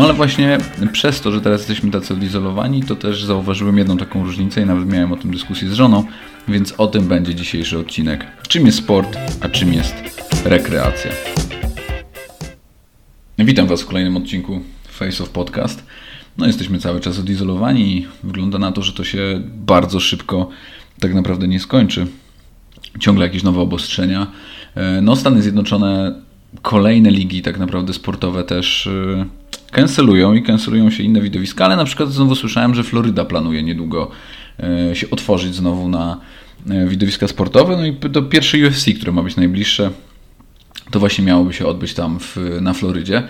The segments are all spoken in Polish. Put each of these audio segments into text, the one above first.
No ale właśnie przez to, że teraz jesteśmy tacy odizolowani, to też zauważyłem jedną taką różnicę i nawet miałem o tym dyskusję z żoną, więc o tym będzie dzisiejszy odcinek. Czym jest sport, a czym jest rekreacja. Witam Was w kolejnym odcinku Face of Podcast. No jesteśmy cały czas odizolowani i wygląda na to, że to się bardzo szybko tak naprawdę nie skończy. Ciągle jakieś nowe obostrzenia. E, no Stany Zjednoczone kolejne ligi tak naprawdę sportowe też e, cancelują i cancelują się inne widowiska, ale na przykład znowu słyszałem, że Floryda planuje niedługo e, się otworzyć znowu na widowiska sportowe. No i to pierwsze UFC, które ma być najbliższe, to właśnie miałoby się odbyć tam w, na Florydzie.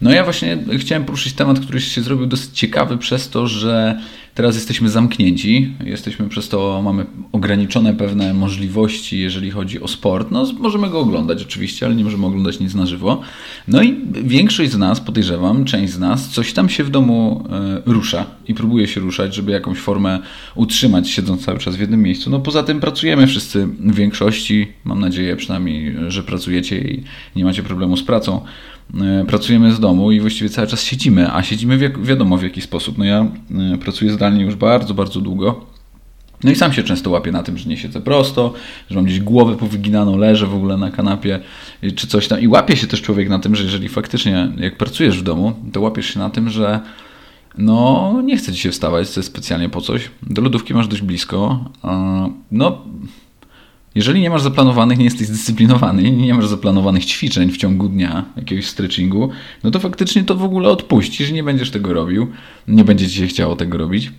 No ja właśnie chciałem poruszyć temat, który się zrobił dosyć ciekawy przez to, że teraz jesteśmy zamknięci, jesteśmy przez to, mamy ograniczone pewne możliwości, jeżeli chodzi o sport. No możemy go oglądać oczywiście, ale nie możemy oglądać nic na żywo. No i większość z nas, podejrzewam, część z nas, coś tam się w domu e, rusza i próbuje się ruszać, żeby jakąś formę utrzymać, siedząc cały czas w jednym miejscu. No poza tym pracujemy wszyscy w większości, mam nadzieję przynajmniej, że pracujecie i nie macie problemu z pracą. E, pracujemy z domu i właściwie cały czas siedzimy, a siedzimy wi wiadomo w jaki sposób. No ja e, pracuję zdalnie już bardzo, bardzo długo. No i sam się często łapię na tym, że nie siedzę prosto, że mam gdzieś głowę powyginaną, leżę w ogóle na kanapie czy coś tam. I łapie się też człowiek na tym, że jeżeli faktycznie jak pracujesz w domu, to łapiesz się na tym, że no nie chce ci się wstawać specjalnie po coś. Do lodówki masz dość blisko. No jeżeli nie masz zaplanowanych, nie jesteś zdyscyplinowany, nie masz zaplanowanych ćwiczeń w ciągu dnia, jakiegoś stretchingu, no to faktycznie to w ogóle odpuścisz, nie będziesz tego robił, nie będzie ci się chciało tego robić.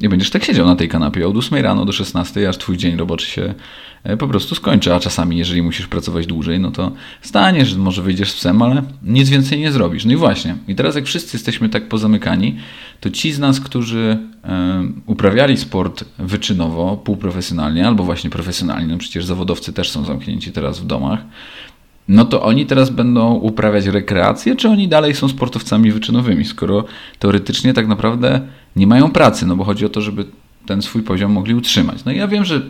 I będziesz tak siedział na tej kanapie od 8 rano do 16, aż twój dzień roboczy się po prostu skończy. A czasami, jeżeli musisz pracować dłużej, no to staniesz, może wyjdziesz z psem, ale nic więcej nie zrobisz. No i właśnie. I teraz, jak wszyscy jesteśmy tak pozamykani, to ci z nas, którzy e, uprawiali sport wyczynowo, półprofesjonalnie albo właśnie profesjonalnie, no przecież zawodowcy też są zamknięci teraz w domach, no to oni teraz będą uprawiać rekreację, czy oni dalej są sportowcami wyczynowymi, skoro teoretycznie tak naprawdę nie mają pracy, no bo chodzi o to, żeby ten swój poziom mogli utrzymać. No ja wiem, że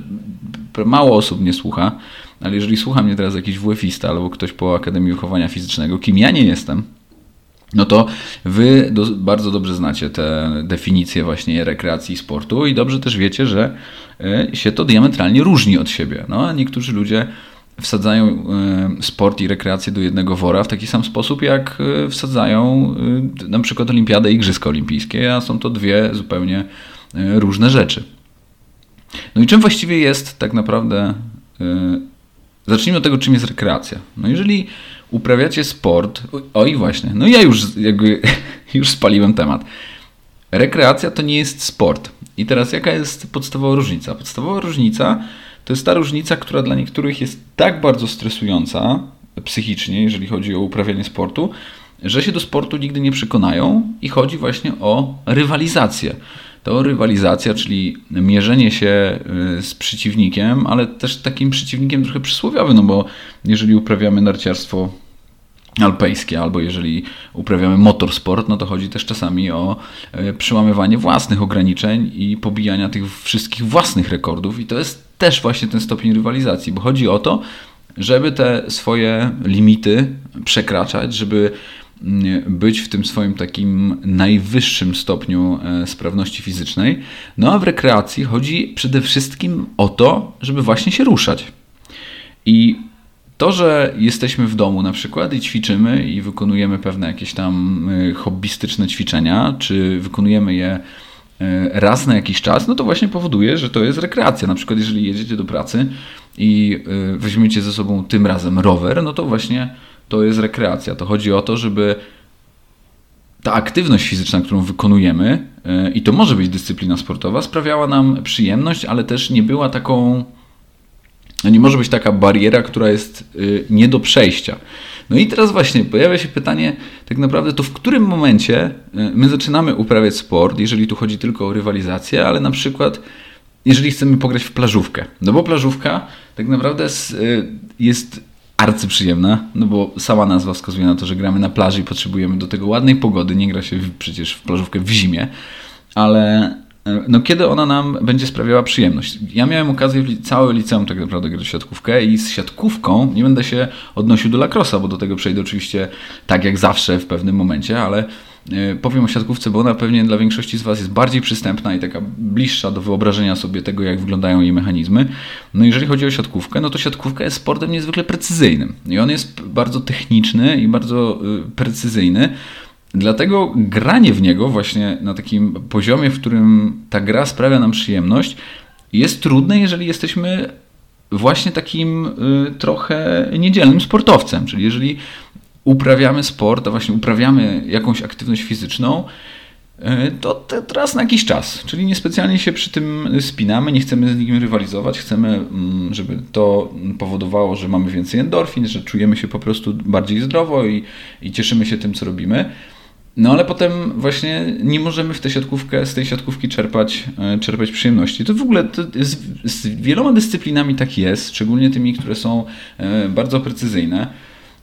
mało osób nie słucha, ale jeżeli słucha mnie teraz jakiś WF-ista albo ktoś po Akademii Wychowania Fizycznego, kim ja nie jestem, no to wy do, bardzo dobrze znacie te definicje właśnie rekreacji i sportu i dobrze też wiecie, że e, się to diametralnie różni od siebie. No, a niektórzy ludzie wsadzają e, sport i rekreację do jednego wora w taki sam sposób, jak e, wsadzają na przykład Olimpiadę i Igrzyska Olimpijskie, a są to dwie zupełnie różne rzeczy. No i czym właściwie jest tak naprawdę. Zacznijmy od tego, czym jest rekreacja. No jeżeli uprawiacie sport, oj właśnie, no ja już jakby już spaliłem temat. Rekreacja to nie jest sport. I teraz jaka jest podstawowa różnica? Podstawowa różnica to jest ta różnica, która dla niektórych jest tak bardzo stresująca psychicznie, jeżeli chodzi o uprawianie sportu, że się do sportu nigdy nie przekonają i chodzi właśnie o rywalizację. To rywalizacja, czyli mierzenie się y, z przeciwnikiem, ale też takim przeciwnikiem trochę przysłowiowym, no bo jeżeli uprawiamy narciarstwo alpejskie, albo jeżeli uprawiamy motorsport, no to chodzi też czasami o y, przełamywanie własnych ograniczeń i pobijania tych wszystkich własnych rekordów. I to jest też właśnie ten stopień rywalizacji, bo chodzi o to, żeby te swoje limity przekraczać, żeby być w tym swoim takim najwyższym stopniu e, sprawności fizycznej. No a w rekreacji chodzi przede wszystkim o to, żeby właśnie się ruszać. I to, że jesteśmy w domu na przykład i ćwiczymy i wykonujemy pewne jakieś tam e, hobbystyczne ćwiczenia, czy wykonujemy je E, raz na jakiś czas, no to właśnie powoduje, że to jest rekreacja. Na przykład, jeżeli jedziecie do pracy i e, weźmiecie ze sobą tym razem rower, no to właśnie to jest rekreacja. To chodzi o to, żeby ta aktywność fizyczna, którą wykonujemy, e, i to może być dyscyplina sportowa, sprawiała nam przyjemność, ale też nie była taką. No nie może być taka bariera, która jest nie do przejścia. No i teraz właśnie pojawia się pytanie, tak naprawdę to w którym momencie e, my zaczynamy uprawiać sport, jeżeli tu chodzi tylko o rywalizację, ale na przykład jeżeli chcemy pograć w plażówkę. No bo plażówka tak naprawdę jest arcyprzyjemna, no bo sama nazwa wskazuje na to, że gramy na plaży i potrzebujemy do tego ładnej pogody, nie gra się przecież w plażówkę w zimie, ale E, no kiedy ona nam będzie sprawiała przyjemność. Ja miałem okazję całe liceum tak naprawdę grać w siatkówkę i z siatkówką nie będę się odnosił do lacrosa, bo do tego przejdę oczywiście tak jak zawsze w pewnym momencie, ale powiem o siatkówce, bo ona pewnie dla większości z Was jest bardziej przystępna i taka bliższa do wyobrażenia sobie tego, jak wyglądają jej mechanizmy. No jeżeli chodzi o siatkówkę, no to siatkówka jest sportem niezwykle precyzyjnym. I on jest bardzo techniczny i bardzo y, precyzyjny. Dlatego granie w niego właśnie na takim poziomie, w którym ta gra sprawia nam przyjemność, jest trudne, jeżeli jesteśmy właśnie takim y, trochę niedzielnym sportowcem. Czyli jeżeli uprawiamy sport, a właśnie uprawiamy jakąś aktywność fizyczną, y, to teraz na jakiś czas. Czyli niespecjalnie się przy tym spinamy, nie chcemy z nikim rywalizować, chcemy, mm, żeby to powodowało, że mamy więcej endorfin, że czujemy się po prostu bardziej zdrowo i, i cieszymy się tym, co robimy. No ale potem właśnie nie możemy w tę siatkówkę, z tej siatkówki czerpać, e, czerpać przyjemności. To w ogóle to z, z wieloma dyscyplinami tak jest, szczególnie tymi, które są e, bardzo precyzyjne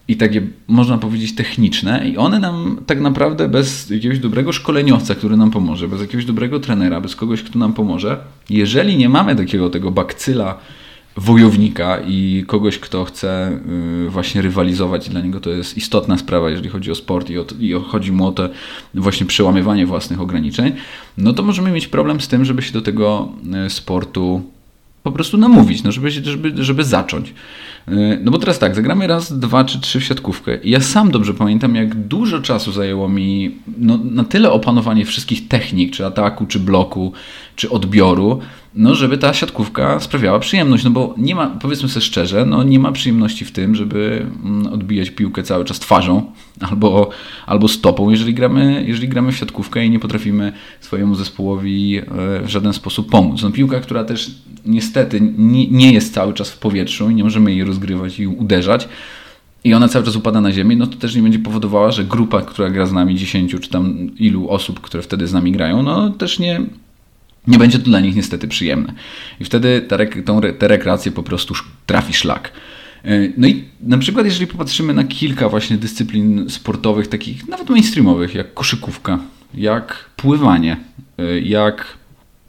i takie, można powiedzieć, techniczne, i one nam tak naprawdę bez jakiegoś dobrego szkoleniowca, który nam pomoże, bez jakiegoś dobrego trenera, bez kogoś, kto nam pomoże, jeżeli nie mamy takiego tego bakcyla wojownika i kogoś, kto chce y, właśnie rywalizować. Dla niego to jest istotna sprawa, jeżeli chodzi o sport i, o, i chodzi mu o to właśnie przełamywanie własnych ograniczeń, no to możemy mieć problem z tym, żeby się do tego y, sportu po prostu namówić, no żeby, żeby, żeby zacząć. Y, no bo teraz tak, zagramy raz, dwa czy trzy w siatkówkę. I ja sam dobrze pamiętam, jak dużo czasu zajęło mi no, na tyle opanowanie wszystkich technik, czy ataku, czy bloku, czy odbioru, no żeby ta siatkówka sprawiała przyjemność, no bo nie ma, powiedzmy sobie szczerze, no nie ma przyjemności w tym, żeby mm, odbijać piłkę cały czas twarzą albo, albo stopą, jeżeli gramy, jeżeli gramy w siatkówkę i nie potrafimy swojemu zespołowi e, w żaden sposób pomóc. No piłka, która też niestety nie, nie jest cały czas w powietrzu i nie możemy jej rozgrywać i uderzać, i ona cały czas upada na ziemię, no to też nie będzie powodowała, że grupa, która gra z nami 10 czy tam ilu osób, które wtedy z nami grają, no też nie, nie będzie to dla nich niestety przyjemne. I wtedy te, tą, te rekreacje po prostu trafi szlak. E, no i na przykład, jeżeli popatrzymy na kilka właśnie dyscyplin sportowych, takich nawet mainstreamowych, jak koszykówka, jak pływanie, e, jak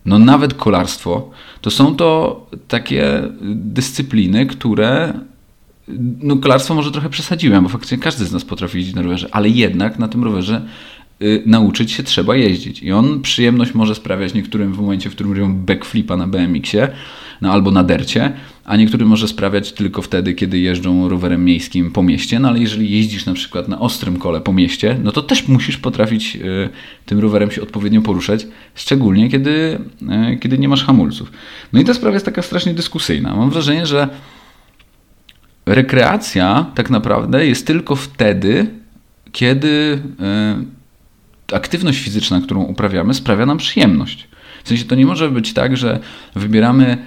no nawet kolarstwo, to są to takie dyscypliny, które no kolarstwo może trochę przesadziłem, bo faktycznie każdy z nas potrafi jeździć na rowerze, ale jednak na tym rowerze Y, nauczyć się trzeba jeździć. I on przyjemność może sprawiać niektórym w momencie, w którym robią backflipa na BMX-ie no, albo na dercie, a niektórym może sprawiać tylko wtedy, kiedy jeżdżą rowerem miejskim po mieście. No ale jeżeli jeździsz na przykład na ostrym kole po mieście, no to też musisz potrafić y, tym rowerem się odpowiednio poruszać, szczególnie kiedy, y, kiedy nie masz hamulców. No i ta sprawa jest taka strasznie dyskusyjna. Mam wrażenie, że rekreacja tak naprawdę jest tylko wtedy, kiedy aktywność fizyczna, którą uprawiamy, sprawia nam przyjemność. W sensie to nie może być tak, że wybieramy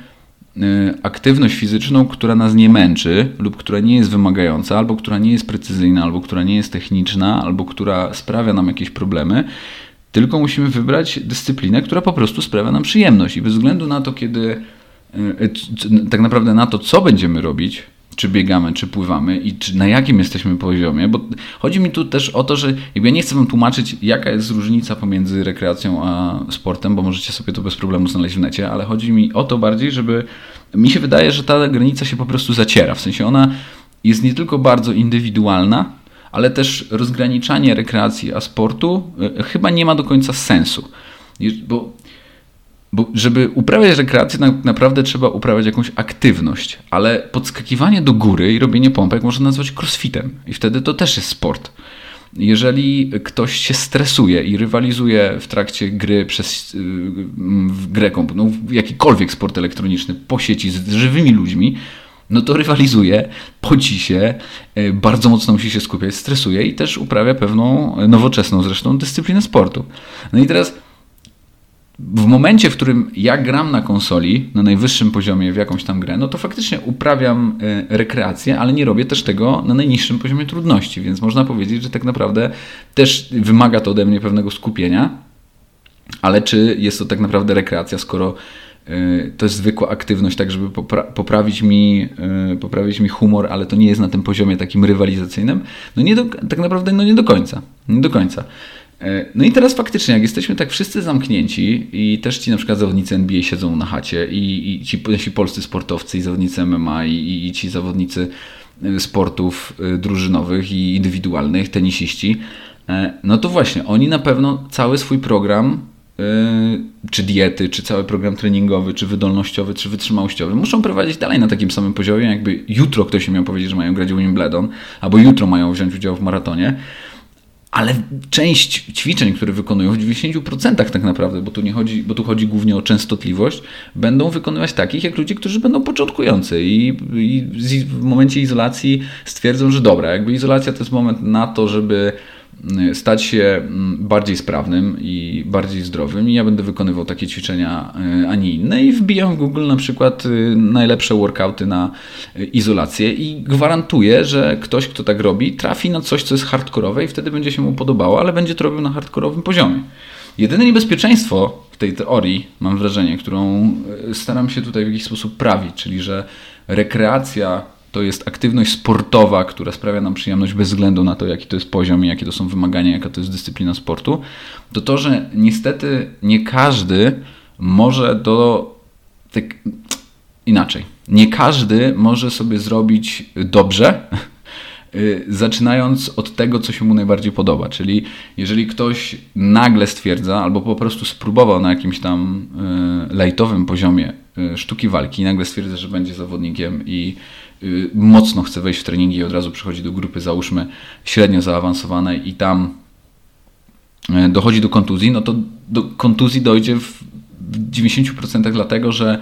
aktywność fizyczną, która nas nie męczy, lub która nie jest wymagająca, albo która nie jest precyzyjna, albo która nie jest techniczna, albo która sprawia nam jakieś problemy, tylko musimy wybrać dyscyplinę, która po prostu sprawia nam przyjemność. I bez względu na to, kiedy y, tak naprawdę na to, co będziemy robić, czy biegamy, czy pływamy i czy, na jakim jesteśmy poziomie, bo chodzi mi tu też o to, że jakby ja nie chcę wam tłumaczyć, jaka jest różnica pomiędzy rekreacją a sportem, bo możecie sobie to bez problemu znaleźć w necie, ale chodzi mi o to bardziej, żeby mi się wydaje, że ta granica się po prostu zaciera, w sensie ona jest nie tylko bardzo indywidualna, ale też rozgraniczanie rekreacji a sportu e, chyba nie ma do końca sensu. Bo bo żeby uprawiać rekreację, tak naprawdę trzeba uprawiać jakąś aktywność, ale podskakiwanie do góry i robienie pompek można nazwać crossfitem i wtedy to też jest sport. Jeżeli ktoś się stresuje i rywalizuje w trakcie gry przez yy, grę no, jakikolwiek sport elektroniczny po sieci z żywymi ludźmi, no to rywalizuje, poci się, y, bardzo mocno musi się skupiać, stresuje i też uprawia pewną nowoczesną zresztą dyscyplinę sportu. No i teraz w momencie, w którym ja gram na konsoli, na najwyższym poziomie w jakąś tam grę, no to faktycznie uprawiam e, rekreację, ale nie robię też tego na najniższym poziomie trudności, więc można powiedzieć, że tak naprawdę też wymaga to ode mnie pewnego skupienia, ale czy jest to tak naprawdę rekreacja, skoro e, to jest zwykła aktywność, tak żeby popra poprawić, mi, e, poprawić mi humor, ale to nie jest na tym poziomie takim rywalizacyjnym, no nie do, tak naprawdę no nie do końca, nie do końca. E, no i teraz faktycznie, jak jesteśmy tak wszyscy zamknięci i też ci na przykład zawodnicy NBA siedzą na chacie i, i ci, ci polscy sportowcy i zawodnicy MMA i, i ci zawodnicy e, sportów e, drużynowych i indywidualnych, tenisiści, no to właśnie, oni na pewno cały swój program czy diety, czy cały program treningowy, czy wydolnościowy, czy wytrzymałościowy muszą prowadzić dalej na takim samym poziomie, jakby jutro ktoś miał powiedzieć, że mają grać w Wimbledon, albo jutro mają wziąć udział w maratonie, ale część ćwiczeń, które wykonują w 90% tak naprawdę, bo tu, nie chodzi, bo tu chodzi głównie o częstotliwość, będą wykonywać takich jak ludzie, którzy będą początkujący i, i w momencie izolacji stwierdzą, że dobra, jakby izolacja to jest moment na to, żeby stać się mm, bardziej sprawnym i bardziej zdrowym i ja będę wykonywał takie ćwiczenia, y, a nie inne i wbijam w Google na przykład y, najlepsze workouty na izolację i gwarantuję, że ktoś, kto tak robi, trafi na coś, co jest hardkorowe i wtedy będzie się mu podobało, ale będzie to robił na hardkorowym poziomie. Jedyne niebezpieczeństwo w tej teorii, mam wrażenie, którą staram się tutaj w jakiś sposób prawić, czyli że rekreacja to jest aktywność sportowa, która sprawia nam przyjemność bez względu na to, jaki to jest poziom i jakie to są wymagania, jaka to jest dyscyplina sportu, to to, że niestety nie każdy może do. Tak, inaczej. Nie każdy może sobie zrobić dobrze, zaczynając od tego, co się mu najbardziej podoba. Czyli jeżeli ktoś nagle stwierdza, albo po prostu spróbował na jakimś tam y, lejtowym poziomie y, sztuki walki, nagle stwierdza, że będzie zawodnikiem i Y, mocno chce wejść w treningi i od razu przychodzi do grupy, załóżmy, średnio zaawansowanej i tam y, dochodzi do kontuzji, no to do kontuzji dojdzie w 90% dlatego, że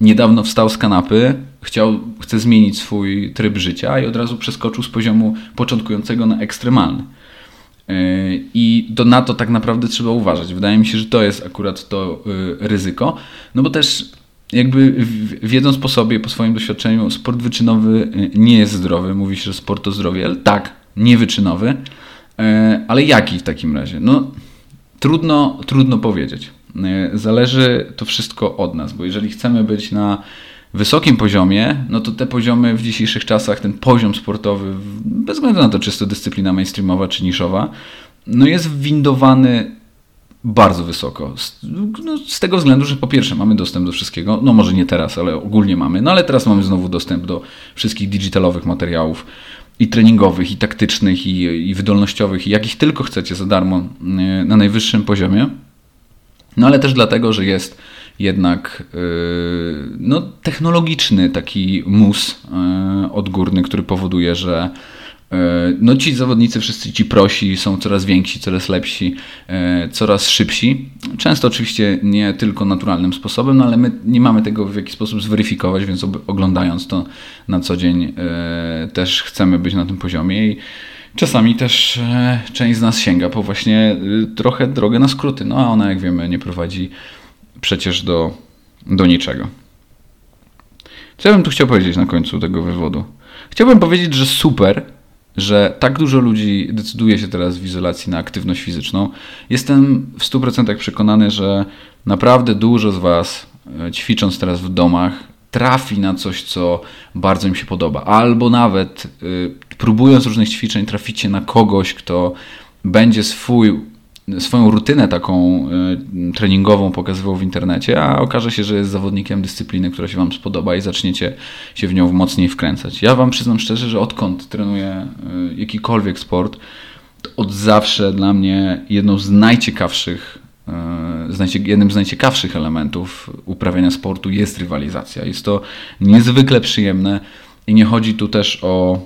niedawno wstał z kanapy, chciał, chce zmienić swój tryb życia i od razu przeskoczył z poziomu początkującego na ekstremalny. Y, I to na to tak naprawdę trzeba uważać. Wydaje mi się, że to jest akurat to ryzyko, no bo też jakby wiedząc po sobie, po swoim doświadczeniu, sport wyczynowy y, nie jest zdrowy. Mówi się, że sport to zdrowie, ale tak, niewyczynowy. Ale jaki w takim razie? No, trudno, trudno powiedzieć. Zależy to wszystko od nas, bo jeżeli chcemy być na wysokim poziomie, no to te poziomy w dzisiejszych czasach, ten poziom sportowy, bez względu na to, czy jest to dyscyplina mainstreamowa czy niszowa, no jest windowany bardzo wysoko. Z, no, z, tego względu, że po pierwsze mamy dostęp do wszystkiego, no może nie teraz, ale ogólnie mamy, no ale teraz mamy znowu dostęp do wszystkich digitalowych materiałów i treningowych, i taktycznych, i, i wydolnościowych, i jakich tylko chcecie za darmo e, na najwyższym poziomie. No ale też dlatego, że jest jednak yy, no, technologiczny taki mus yy, odgórny, który powoduje, że E, no ci zawodnicy, wszyscy ci prosi, są coraz więksi, coraz lepsi, e, coraz szybsi. Często oczywiście nie tylko naturalnym sposobem, no ale my nie mamy tego w jakiś sposób zweryfikować, więc oglądając to na co dzień e, też chcemy być na tym poziomie i czasami też część z nas sięga po właśnie trochę drogę na skróty, no a ona jak wiemy nie prowadzi przecież do, do niczego. Co ja bym tu chciał powiedzieć na końcu tego wywodu? Chciałbym powiedzieć, że super, że tak dużo ludzi decyduje się teraz w izolacji na aktywność fizyczną. Jestem w 100% przekonany, że naprawdę dużo z Was, e, ćwicząc teraz w domach, trafi na coś, co bardzo im się podoba. Albo nawet y, próbując różnych ćwiczeń, traficie na kogoś, kto będzie swój swoją rutynę taką y, treningową pokazywał w internecie, a okaże się, że jest zawodnikiem dyscypliny, która się Wam spodoba i zaczniecie się w nią mocniej wkręcać. Ja Wam przyznam szczerze, że odkąd trenuję y, jakikolwiek sport, od zawsze dla mnie jedną z najciekawszych y, jednym z najciekawszych elementów uprawiania sportu jest rywalizacja. Jest to niezwykle przyjemne i nie chodzi tu też o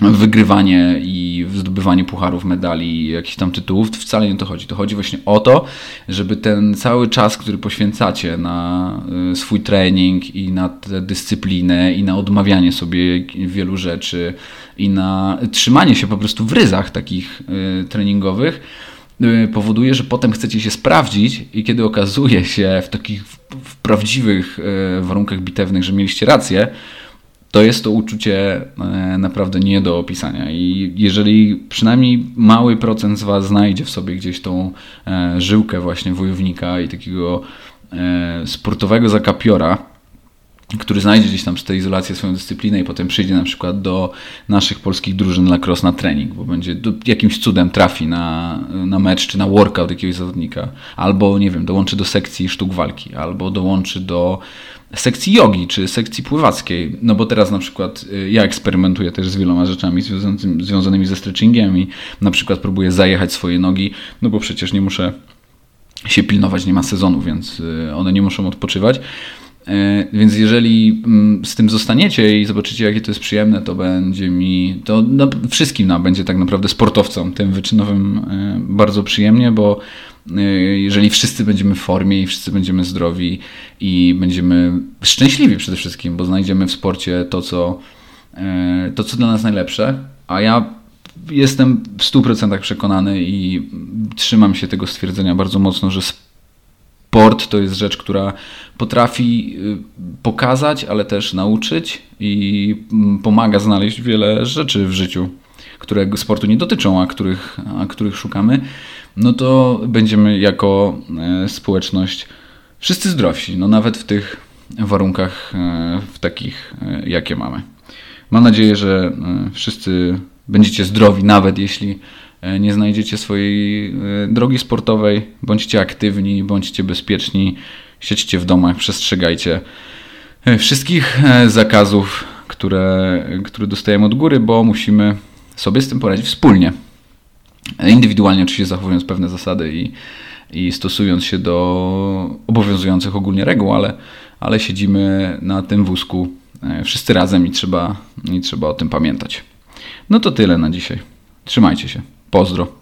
wygrywanie i zdobywanie pucharów, medali, jakichś tam tytułów, wcale nie o to chodzi. To chodzi właśnie o to, żeby ten cały czas, który poświęcacie na y, swój trening i na tę dyscyplinę i na odmawianie sobie wielu rzeczy i na trzymanie się po prostu w ryzach takich y, treningowych, y, powoduje, że potem chcecie się sprawdzić i kiedy okazuje się w takich w prawdziwych warunkach bitewnych, że mieliście rację, to jest to uczucie e, naprawdę nie do opisania. I jeżeli przynajmniej mały procent z Was znajdzie w sobie gdzieś tą e, żyłkę właśnie wojownika i takiego e, sportowego zakapiora, który znajdzie gdzieś tam z tej izolacji swoją dyscyplinę i potem przyjdzie na przykład do naszych polskich drużyn lacrosse na trening, bo będzie jakimś cudem trafi na, na mecz czy na workout jakiegoś zawodnika, albo nie wiem, dołączy do sekcji sztuk walki, albo dołączy do sekcji jogi czy sekcji pływackiej. No bo teraz na przykład y, ja eksperymentuję też z wieloma rzeczami związanymi ze stretchingiem i na przykład próbuję zajechać swoje nogi, no bo przecież nie muszę się pilnować, nie ma sezonu, więc y, one nie muszą odpoczywać. E, więc jeżeli mm, z tym zostaniecie i zobaczycie, jakie to jest przyjemne, to będzie mi, to wszystkim nam będzie tak naprawdę sportowcom, tym wyczynowym e, bardzo przyjemnie, bo e, jeżeli wszyscy będziemy w formie i wszyscy będziemy zdrowi i będziemy szczęśliwi przede wszystkim, bo znajdziemy w sporcie to, co, to, co dla nas najlepsze, a ja jestem w 100% przekonany i trzymam się tego stwierdzenia bardzo mocno, że Sport to jest rzecz, która potrafi y, pokazać, ale też nauczyć i mm, pomaga znaleźć wiele rzeczy w życiu, które sportu nie dotyczą, a których, a których szukamy. No to będziemy jako e, społeczność wszyscy zdrowsi, no nawet w tych warunkach, e, w takich, e, jakie mamy. Mam nadzieję, że wszyscy będziecie zdrowi, nawet jeśli nie znajdziecie swojej e, drogi sportowej, bądźcie aktywni, bądźcie bezpieczni, siedźcie w domach, przestrzegajcie e, wszystkich zakazów, które, które dostajemy od góry, bo musimy sobie z tym poradzić wspólnie. Indywidualnie oczywiście zachowując pewne zasady i, i stosując się do obowiązujących ogólnie reguł, ale, ale siedzimy na tym wózku wszyscy razem i trzeba, i trzeba o tym pamiętać. No to tyle na dzisiaj. Trzymajcie się. Pozdro.